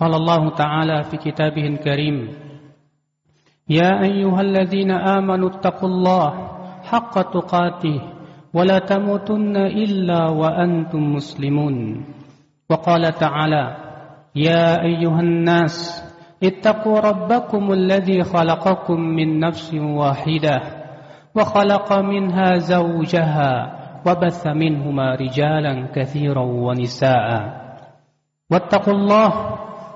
قال الله تعالى في كتابه الكريم يا أيها الذين آمنوا اتقوا الله حق تقاته ولا تموتن إلا وأنتم مسلمون. وقال تعالى يا أيها الناس اتقوا ربكم الذي خلقكم من نفس واحدة وخلق منها زوجها وبث منهما رجالا كثيرا ونساء. واتقوا الله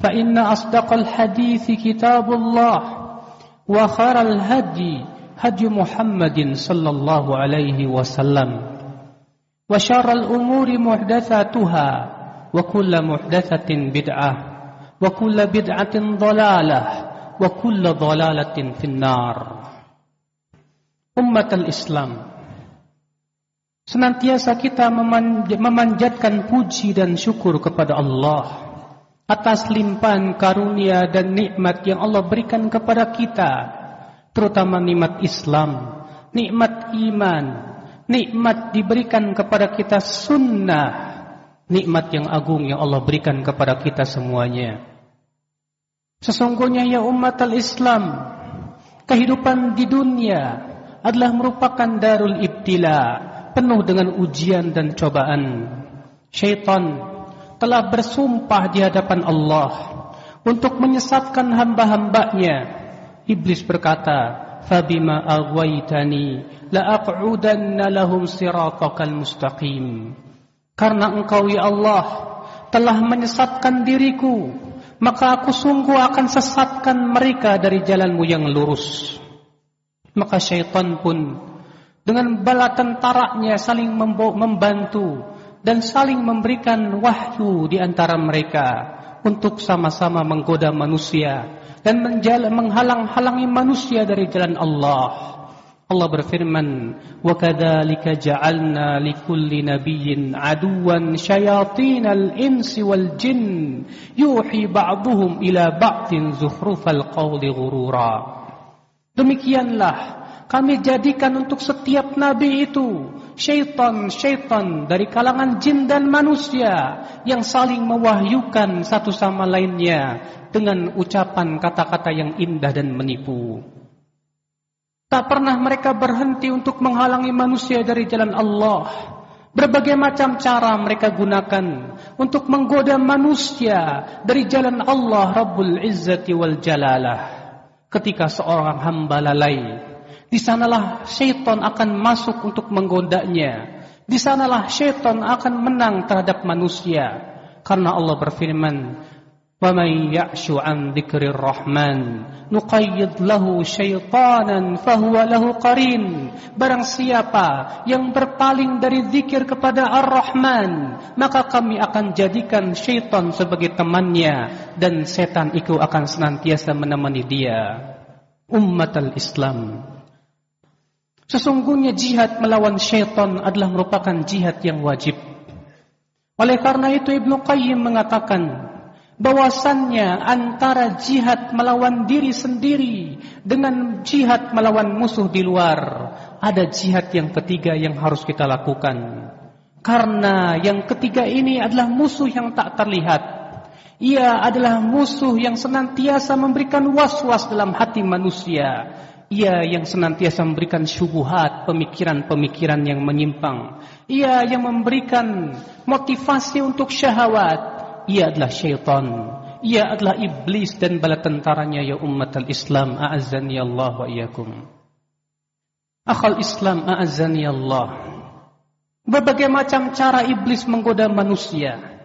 فإن أصدق الحديث كتاب الله وخير الهدي هدي محمد صلى الله عليه وسلم وشر الأمور محدثاتها وكل محدثة بدعة وكل بدعة ضلالة وكل ضلالة في النار أمة الإسلام Senantiasa kita memanjatkan puji dan syukur kepada Allah atas limpahan karunia dan nikmat yang Allah berikan kepada kita, terutama nikmat Islam, nikmat iman, nikmat diberikan kepada kita sunnah, nikmat yang agung yang Allah berikan kepada kita semuanya. Sesungguhnya ya umat al-Islam, kehidupan di dunia adalah merupakan darul ibtila, penuh dengan ujian dan cobaan. Syaitan telah bersumpah di hadapan Allah untuk menyesatkan hamba-hambanya. Iblis berkata, "Fabima aghwaytani la aq'udanna lahum siratakal mustaqim." Karena engkau ya Allah telah menyesatkan diriku, maka aku sungguh akan sesatkan mereka dari jalanmu yang lurus. Maka syaitan pun dengan bala tentaranya saling membantu dan saling memberikan wahyu di antara mereka untuk sama-sama menggoda manusia dan menghalang-halangi manusia dari jalan Allah. Allah berfirman, "Wa kadzalika ja'alna likulli nabiyyin aduwan syayatinal insi wal jin yuhi ba'dhum ila ba'din zukhrufal qawli ghurura." Demikianlah kami jadikan untuk setiap nabi itu syaitan-syaitan dari kalangan jin dan manusia yang saling mewahyukan satu sama lainnya dengan ucapan kata-kata yang indah dan menipu. Tak pernah mereka berhenti untuk menghalangi manusia dari jalan Allah. Berbagai macam cara mereka gunakan untuk menggoda manusia dari jalan Allah Rabbul Izzati wal Jalalah. Ketika seorang hamba lalai di sanalah syaitan akan masuk untuk menggodanya. Di sanalah syaitan akan menang terhadap manusia. Karena Allah berfirman, وَمَنْ يَعْشُ عَنْ ذِكْرِ الرَّحْمَنِ نُقَيِّدْ لَهُ شَيْطَانًا فَهُوَ لَهُ قَرِينٌ Barang siapa yang berpaling dari zikir kepada Ar-Rahman, maka kami akan jadikan syaitan sebagai temannya dan setan itu akan senantiasa menemani dia. Ummat al-Islam, Sesungguhnya jihad melawan syaitan adalah merupakan jihad yang wajib. Oleh karena itu Ibnu Qayyim mengatakan bahwasannya antara jihad melawan diri sendiri dengan jihad melawan musuh di luar ada jihad yang ketiga yang harus kita lakukan. Karena yang ketiga ini adalah musuh yang tak terlihat. Ia adalah musuh yang senantiasa memberikan was-was dalam hati manusia ia yang senantiasa memberikan syubuhat, pemikiran-pemikiran yang menyimpang. Ia yang memberikan motivasi untuk syahwat. Ia adalah syaitan. ia adalah iblis dan bala tentaranya ya umat al-Islam a'azzani Allah wa iyyakum Akhal Islam a'azzani Allah Berbagai macam cara iblis menggoda manusia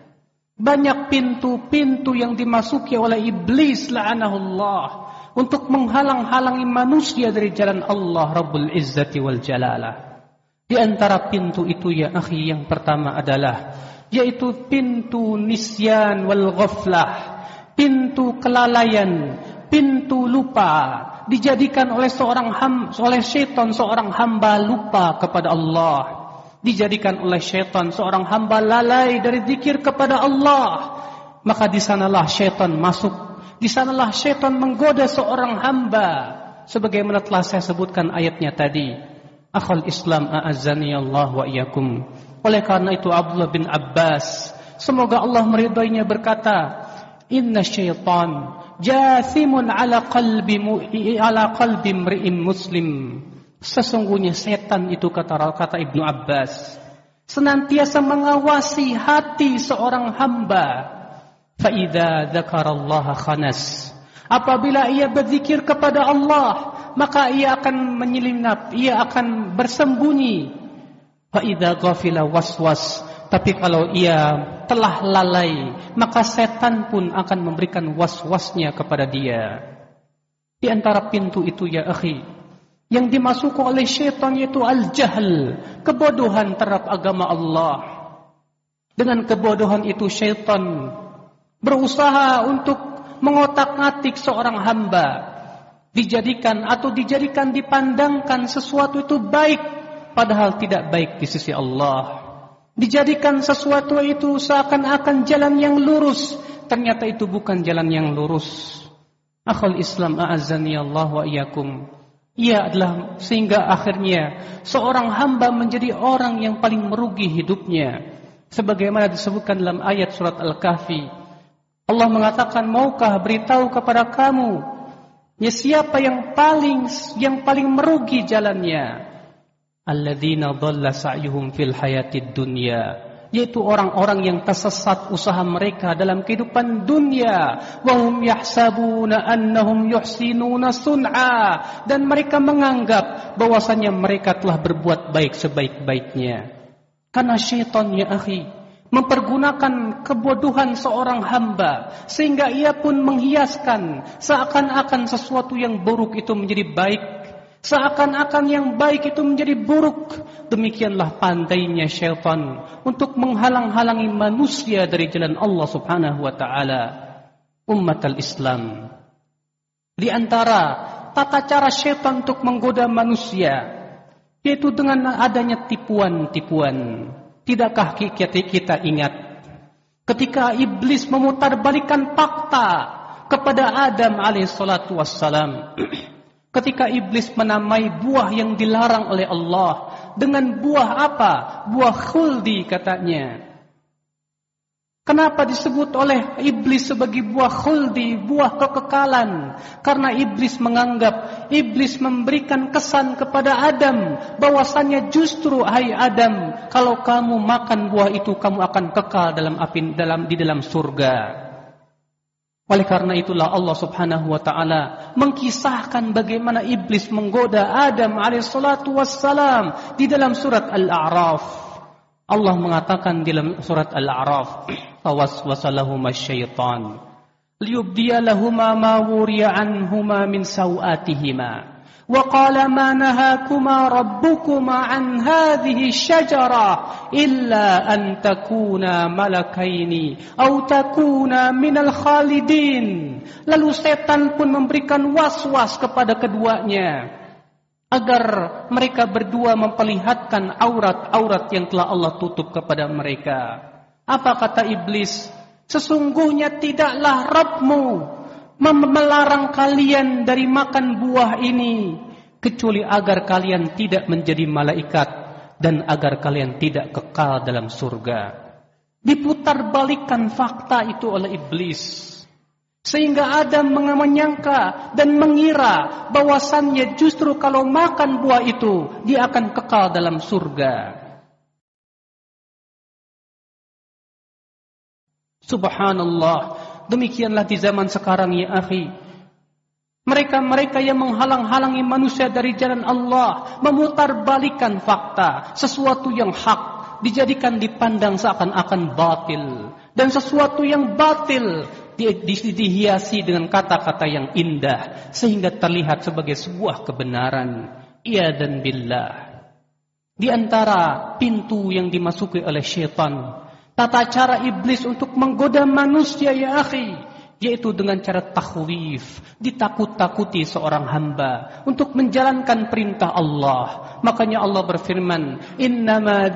banyak pintu-pintu yang dimasuki oleh iblis la'anahullah untuk menghalang-halangi manusia dari jalan Allah Rabbul Izzati wal Jalalah. Di antara pintu itu ya akhi yang pertama adalah yaitu pintu nisyan wal ghaflah, pintu kelalaian, pintu lupa dijadikan oleh seorang ham, oleh syaitan seorang hamba lupa kepada Allah dijadikan oleh syaitan seorang hamba lalai dari zikir kepada Allah, maka di sanalah syaitan masuk. Di sanalah syaitan menggoda seorang hamba. Sebagaimana telah saya sebutkan ayatnya tadi. Akhul Islam a'azzani Allah wa iyakum. Oleh karena itu Abdullah bin Abbas. Semoga Allah meridainya berkata. Inna syaitan jathimun ala qalbi, ala qalbi mri'im muslim. Sesungguhnya setan itu kata kata Ibnu Abbas senantiasa mengawasi hati seorang hamba. Faida dzakarallaha khanas. Apabila ia berzikir kepada Allah, maka ia akan menyelinap, ia akan bersembunyi. Faida ghafila waswas. Tapi kalau ia telah lalai, maka setan pun akan memberikan was-wasnya kepada dia. Di antara pintu itu ya akhi, yang dimasuki oleh syaitan yaitu al-jahl, kebodohan terhadap agama Allah. Dengan kebodohan itu syaitan berusaha untuk mengotak-atik seorang hamba, dijadikan atau dijadikan dipandangkan sesuatu itu baik padahal tidak baik di sisi Allah. Dijadikan sesuatu itu seakan-akan jalan yang lurus, ternyata itu bukan jalan yang lurus. Akhul Islam a'azzani Allah wa iyyakum. Ia adalah sehingga akhirnya seorang hamba menjadi orang yang paling merugi hidupnya. Sebagaimana disebutkan dalam ayat surat Al-Kahfi. Allah mengatakan, maukah beritahu kepada kamu, ya siapa yang paling yang paling merugi jalannya? Alladzina dhalla sa'yuhum fil hayatid dunya yaitu orang-orang yang tersesat usaha mereka dalam kehidupan dunia wahum yahsabuna annahum yuhsinuna sun'a dan mereka menganggap bahwasanya mereka telah berbuat baik sebaik-baiknya karena syaitan ya akhi mempergunakan kebodohan seorang hamba sehingga ia pun menghiaskan seakan-akan sesuatu yang buruk itu menjadi baik Seakan-akan yang baik itu menjadi buruk. Demikianlah pandainya syaitan untuk menghalang-halangi manusia dari jalan Allah subhanahu wa ta'ala. Umat al-Islam. Di antara tata cara syaitan untuk menggoda manusia. Yaitu dengan adanya tipuan-tipuan. Tidakkah kita ingat. Ketika iblis memutarbalikan fakta kepada Adam alaihissalatu wassalam. Ketika iblis menamai buah yang dilarang oleh Allah dengan buah apa? Buah khuldi katanya. Kenapa disebut oleh iblis sebagai buah khuldi, buah kekekalan? Karena iblis menganggap, iblis memberikan kesan kepada Adam bahwasannya justru hai Adam, kalau kamu makan buah itu kamu akan kekal dalam api dalam di dalam surga. Oleh karena itulah Allah Subhanahu wa taala mengkisahkan bagaimana iblis menggoda Adam alaihissalatu wassalam di dalam surat Al-A'raf. Allah mengatakan di dalam surat Al-A'raf, "Fawaswasalahuma syaitan liyubdiya lahuma ma wuriya anhuma min sawatihima." وقال ما نهاكما ربكما عن هذه الشجرة إلا أن تكونا ملكين أو تكونا من الخالدين lalu setan pun memberikan was-was kepada keduanya agar mereka berdua memperlihatkan aurat-aurat yang telah Allah tutup kepada mereka apa kata iblis sesungguhnya tidaklah Rabbmu melarang kalian dari makan buah ini kecuali agar kalian tidak menjadi malaikat dan agar kalian tidak kekal dalam surga. Diputarbalikkan fakta itu oleh iblis. Sehingga Adam menyangka dan mengira bahwasannya justru kalau makan buah itu dia akan kekal dalam surga. Subhanallah, Demikianlah di zaman sekarang ya akhi. Mereka-mereka yang menghalang-halangi manusia dari jalan Allah, memutarbalikan fakta, sesuatu yang hak dijadikan dipandang seakan-akan batil dan sesuatu yang batil di, di, dihiasi dengan kata-kata yang indah sehingga terlihat sebagai sebuah kebenaran. Iya dan billah. Di antara pintu yang dimasuki oleh syaitan, tata cara iblis untuk menggoda manusia ya akhi, yaitu dengan cara takhwif, ditakut-takuti seorang hamba untuk menjalankan perintah Allah. Makanya Allah berfirman, "Innama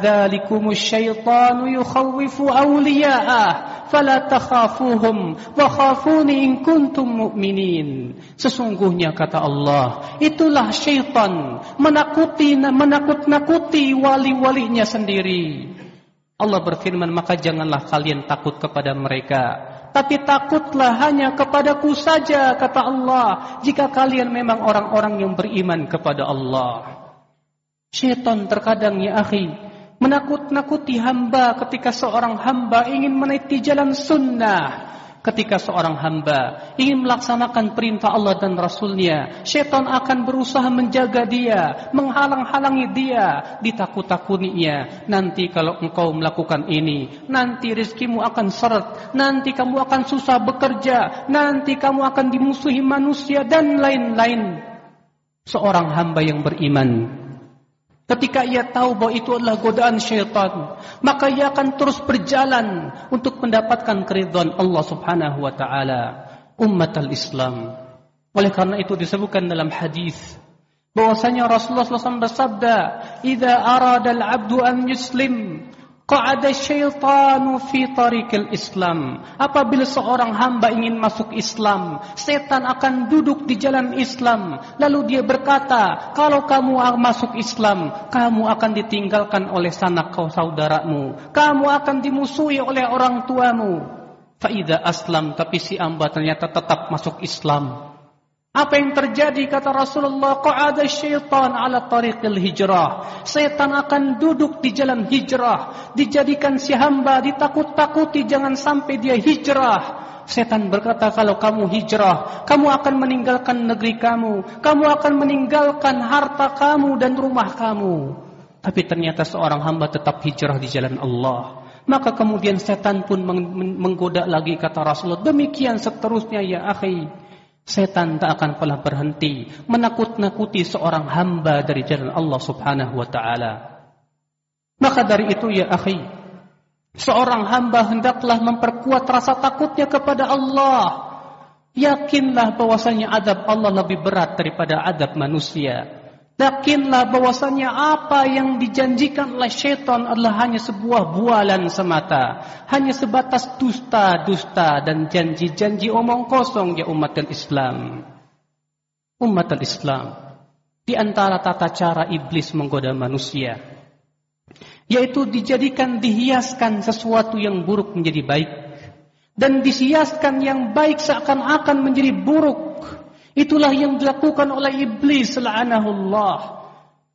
syaitanu yukhawwifu awliya'ah, fala takhafuhum wa khafuni in kuntum mu'minin." Sesungguhnya kata Allah, itulah syaitan menakuti menakut-nakuti wali-walinya sendiri. Allah berfirman, maka janganlah kalian takut kepada mereka tapi takutlah hanya kepadaku saja kata Allah jika kalian memang orang-orang yang beriman kepada Allah. Syaitan terkadang ya akhi menakut-nakuti hamba ketika seorang hamba ingin meniti jalan sunnah ketika seorang hamba ingin melaksanakan perintah Allah dan Rasulnya, syaitan akan berusaha menjaga dia, menghalang-halangi dia, ditakut-takutinya. Nanti kalau engkau melakukan ini, nanti rizkimu akan seret, nanti kamu akan susah bekerja, nanti kamu akan dimusuhi manusia dan lain-lain. Seorang hamba yang beriman Ketika ia tahu bahwa itu adalah godaan syaitan, maka ia akan terus berjalan untuk mendapatkan keridhaan Allah Subhanahu wa taala. Umat al-Islam. Oleh karena itu disebutkan dalam hadis bahwasanya Rasulullah SAW bersabda, "Idza arada al-'abdu an yuslim, Qa'ada syaitanu fi tariqil Islam. Apabila seorang hamba ingin masuk Islam, setan akan duduk di jalan Islam. Lalu dia berkata, kalau kamu masuk Islam, kamu akan ditinggalkan oleh sanak kau saudaramu. Kamu akan dimusuhi oleh orang tuamu. Fa'idha aslam, tapi si hamba ternyata tetap masuk Islam. Apa yang terjadi kata Rasulullah qa'ada syaitan ala tariqil hijrah. Setan akan duduk di jalan hijrah, dijadikan si hamba ditakut-takuti jangan sampai dia hijrah. Setan berkata kalau kamu hijrah, kamu akan meninggalkan negeri kamu, kamu akan meninggalkan harta kamu dan rumah kamu. Tapi ternyata seorang hamba tetap hijrah di jalan Allah. Maka kemudian setan pun menggoda lagi kata Rasulullah. Demikian seterusnya ya akhi. Setan tak akan pernah berhenti menakut-nakuti seorang hamba dari jalan Allah Subhanahu wa taala. Maka dari itu ya akhi, seorang hamba hendaklah memperkuat rasa takutnya kepada Allah. Yakinlah bahwasanya adab Allah lebih berat daripada adab manusia. Yakinlah bahwasanya apa yang dijanjikan oleh syaitan adalah hanya sebuah bualan semata. Hanya sebatas dusta-dusta dan janji-janji omong kosong ya umat Islam. Umat Islam. Di antara tata cara iblis menggoda manusia. Yaitu dijadikan, dihiaskan sesuatu yang buruk menjadi baik. Dan disiaskan yang baik seakan-akan menjadi buruk. Itulah yang dilakukan oleh iblis la'anahullah.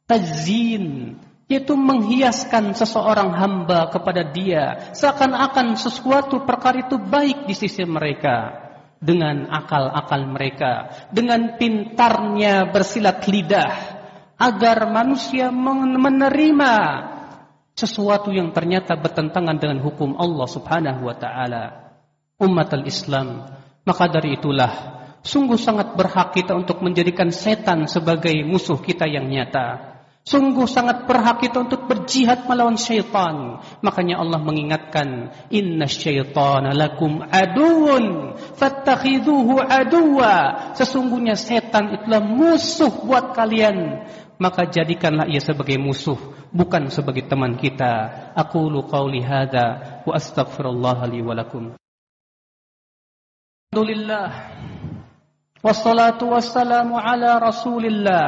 Tazin, yaitu menghiaskan seseorang hamba kepada dia seakan-akan sesuatu perkara itu baik di sisi mereka dengan akal-akal mereka, dengan pintarnya bersilat lidah agar manusia menerima sesuatu yang ternyata bertentangan dengan hukum Allah Subhanahu wa taala. Umat al-Islam, maka dari itulah Sungguh sangat berhak kita untuk menjadikan setan sebagai musuh kita yang nyata. Sungguh sangat berhak kita untuk berjihad melawan syaitan. Makanya Allah mengingatkan, Inna syaitana lakum aduun, fattakhidhuhu aduwa. Sesungguhnya setan itulah musuh buat kalian. Maka jadikanlah ia sebagai musuh, bukan sebagai teman kita. Aku lu hadha, wa astaghfirullah li walakum. Alhamdulillah. والصلاة والسلام على رسول الله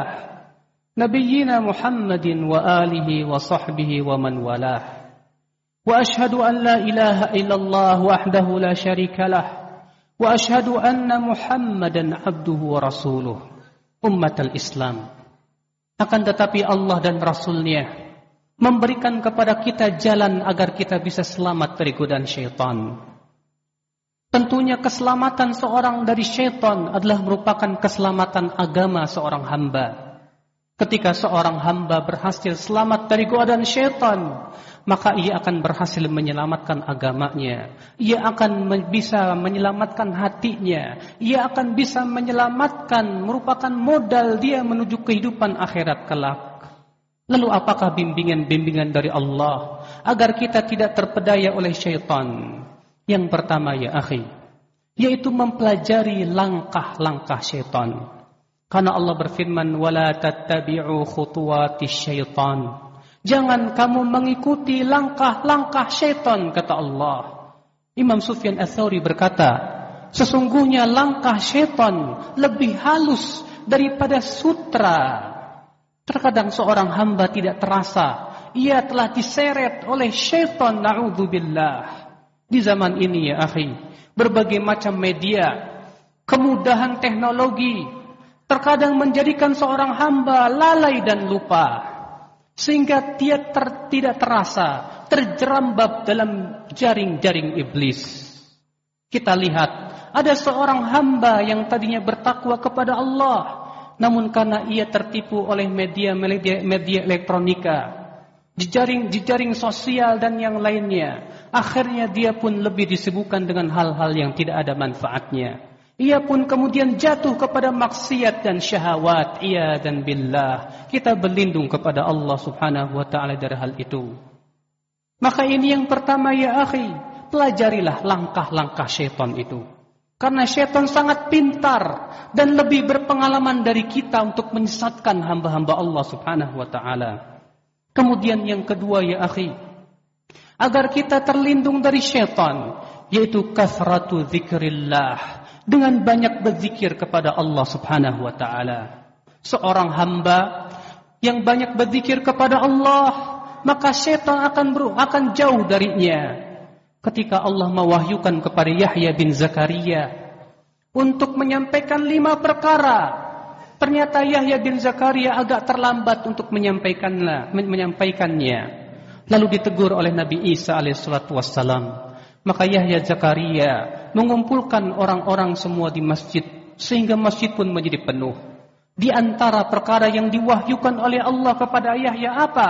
نبينا محمد وآله وصحبه ومن والاه وأشهد أن لا إله إلا الله وحده لا شريك له وأشهد أن محمدا عبده ورسوله أمة الإسلام akan tetapi Allah dan Rasulnya memberikan kepada kita jalan agar kita bisa selamat dari godaan syaitan. Tentunya keselamatan seorang dari syaitan adalah merupakan keselamatan agama seorang hamba. Ketika seorang hamba berhasil selamat dari godaan syaitan, maka ia akan berhasil menyelamatkan agamanya. Ia akan bisa menyelamatkan hatinya. Ia akan bisa menyelamatkan merupakan modal dia menuju kehidupan akhirat kelak. Lalu apakah bimbingan-bimbingan dari Allah agar kita tidak terpedaya oleh syaitan? Yang pertama ya akhi, yaitu mempelajari langkah-langkah syaitan. Karena Allah berfirman, "Wala tattabi'u khutuwatis syaitan." Jangan kamu mengikuti langkah-langkah syaitan, kata Allah. Imam Sufyan Ats-Tsauri berkata, sesungguhnya langkah syaitan lebih halus daripada sutra. Terkadang seorang hamba tidak terasa, ia telah diseret oleh syaitan, na'udzubillah. Di zaman ini ya akhi, berbagai macam media, kemudahan teknologi, terkadang menjadikan seorang hamba lalai dan lupa. Sehingga dia ter, tidak terasa, terjerambab dalam jaring-jaring iblis. Kita lihat, ada seorang hamba yang tadinya bertakwa kepada Allah, namun karena ia tertipu oleh media media, media elektronika, jejaring jejaring sosial dan yang lainnya. Akhirnya dia pun lebih disibukkan dengan hal-hal yang tidak ada manfaatnya. Ia pun kemudian jatuh kepada maksiat dan syahwat. Ia dan billah. Kita berlindung kepada Allah subhanahu wa ta'ala dari hal itu. Maka ini yang pertama ya akhi. Pelajarilah langkah-langkah syaitan itu. Karena syaitan sangat pintar dan lebih berpengalaman dari kita untuk menyesatkan hamba-hamba Allah subhanahu wa ta'ala. Kemudian yang kedua ya akhi, agar kita terlindung dari syaitan, yaitu kasratu zikrillah, dengan banyak berzikir kepada Allah Subhanahu wa taala. Seorang hamba yang banyak berzikir kepada Allah, maka syaitan akan ber, akan jauh darinya. Ketika Allah mewahyukan kepada Yahya bin Zakaria untuk menyampaikan lima perkara Ternyata Yahya bin Zakaria agak terlambat untuk menyampaikannya. Lalu ditegur oleh Nabi Isa alaihissalatu wassalam. Maka Yahya Zakaria mengumpulkan orang-orang semua di masjid sehingga masjid pun menjadi penuh. Di antara perkara yang diwahyukan oleh Allah kepada Yahya apa?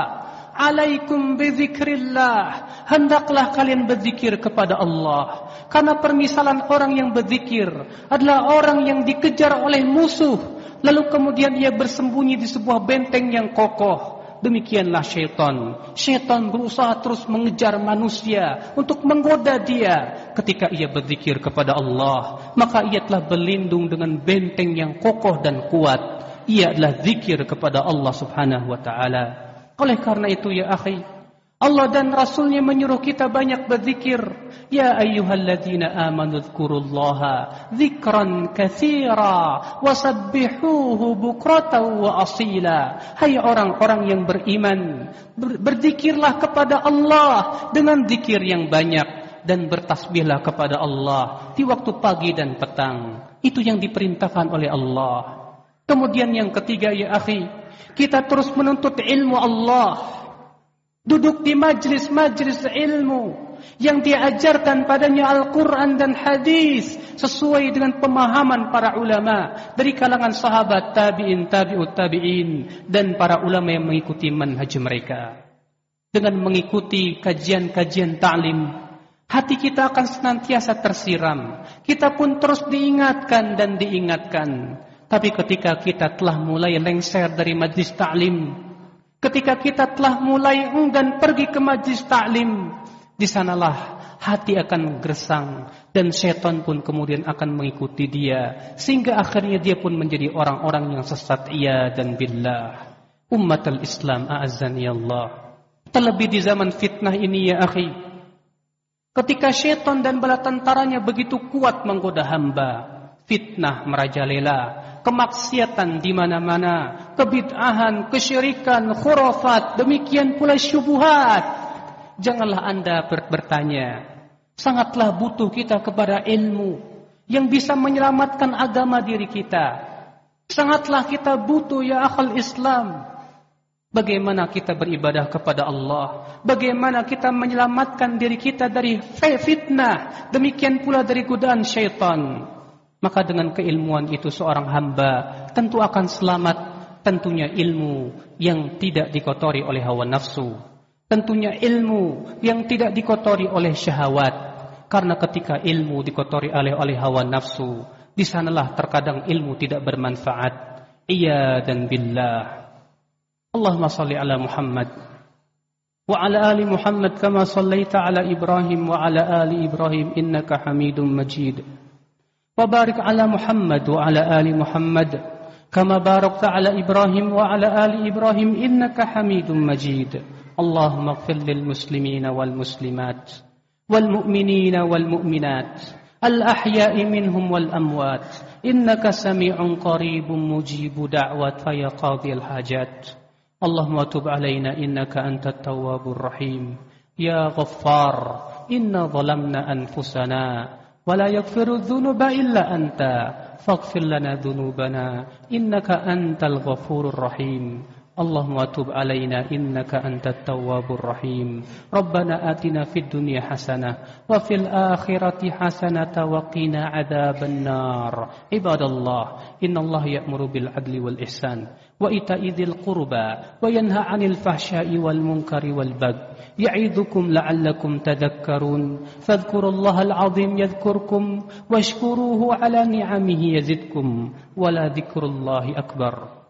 Alaikum bizikrillah. Hendaklah kalian berzikir kepada Allah. Karena permisalan orang yang berzikir adalah orang yang dikejar oleh musuh Lalu kemudian ia bersembunyi di sebuah benteng yang kokoh. Demikianlah syaitan. Syaitan berusaha terus mengejar manusia untuk menggoda dia. Ketika ia berzikir kepada Allah, maka ia telah berlindung dengan benteng yang kokoh dan kuat. Ia adalah zikir kepada Allah Subhanahu wa taala. Oleh karena itu ya akhi, Allah dan Rasulnya menyuruh kita banyak berzikir. Ya ayyuhalladzina amanu dzkurullaha dzikran katsira wasabbihuhu bukratan wa asila. Hai orang-orang yang beriman, berzikirlah kepada Allah dengan zikir yang banyak dan bertasbihlah kepada Allah di waktu pagi dan petang. Itu yang diperintahkan oleh Allah. Kemudian yang ketiga ya akhi, kita terus menuntut ilmu Allah. Duduk di majlis-majlis ilmu yang diajarkan padanya Al-Quran dan hadis sesuai dengan pemahaman para ulama dari kalangan sahabat tabi'in, tabi'ut tabi'in dan para ulama yang mengikuti manhaj mereka. Dengan mengikuti kajian-kajian ta'lim, hati kita akan senantiasa tersiram. Kita pun terus diingatkan dan diingatkan. Tapi ketika kita telah mulai lengser dari majlis ta'lim, Ketika kita telah mulai enggan pergi ke majlis taklim, di sanalah hati akan gersang dan setan pun kemudian akan mengikuti dia sehingga akhirnya dia pun menjadi orang-orang yang sesat ia dan billah. Umat al-Islam a'azzani Allah. Terlebih di zaman fitnah ini ya akhi. Ketika syaitan dan bala tentaranya begitu kuat menggoda hamba, fitnah merajalela, kemaksiatan di mana-mana, kebid'ahan, kesyirikan, khurafat, demikian pula syubuhat. Janganlah Anda bertanya. Sangatlah butuh kita kepada ilmu yang bisa menyelamatkan agama diri kita. Sangatlah kita butuh ya akal Islam Bagaimana kita beribadah kepada Allah Bagaimana kita menyelamatkan diri kita dari fitnah Demikian pula dari godaan syaitan Maka dengan keilmuan itu seorang hamba Tentu akan selamat Tentunya ilmu yang tidak dikotori oleh hawa nafsu Tentunya ilmu yang tidak dikotori oleh syahwat Karena ketika ilmu dikotori oleh, oleh hawa nafsu Di sanalah terkadang ilmu tidak bermanfaat Iya dan billah اللهم صل على محمد وعلى آل محمد كما صليت على إبراهيم وعلى آل إبراهيم إنك حميد مجيد وبارك على محمد وعلى آل محمد كما باركت على إبراهيم وعلى آل إبراهيم إنك حميد مجيد. اللهم اغفر للمسلمين والمسلمات والمؤمنين والمؤمنات الأحياء منهم والأموات. إنك سميع قريب مجيب دعوة يا قاضي الحاجات. اللهم تب علينا إنك أنت التواب الرحيم. يا غفار إنا ظلمنا أنفسنا ولا يغفر الذنوب إلا أنت. فاغفر لنا ذنوبنا إنك أنت الغفور الرحيم. اللهم تب علينا إنك أنت التواب الرحيم. ربنا آتنا في الدنيا حسنة وفي الآخرة حسنة وقنا عذاب النار. عباد الله إن الله يأمر بالعدل والإحسان. وإيتاء ذي القربى وينهى عن الفحشاء والمنكر والبغي يعظكم لعلكم تذكرون فاذكروا الله العظيم يذكركم واشكروه على نعمه يزدكم ولا ذكر الله أكبر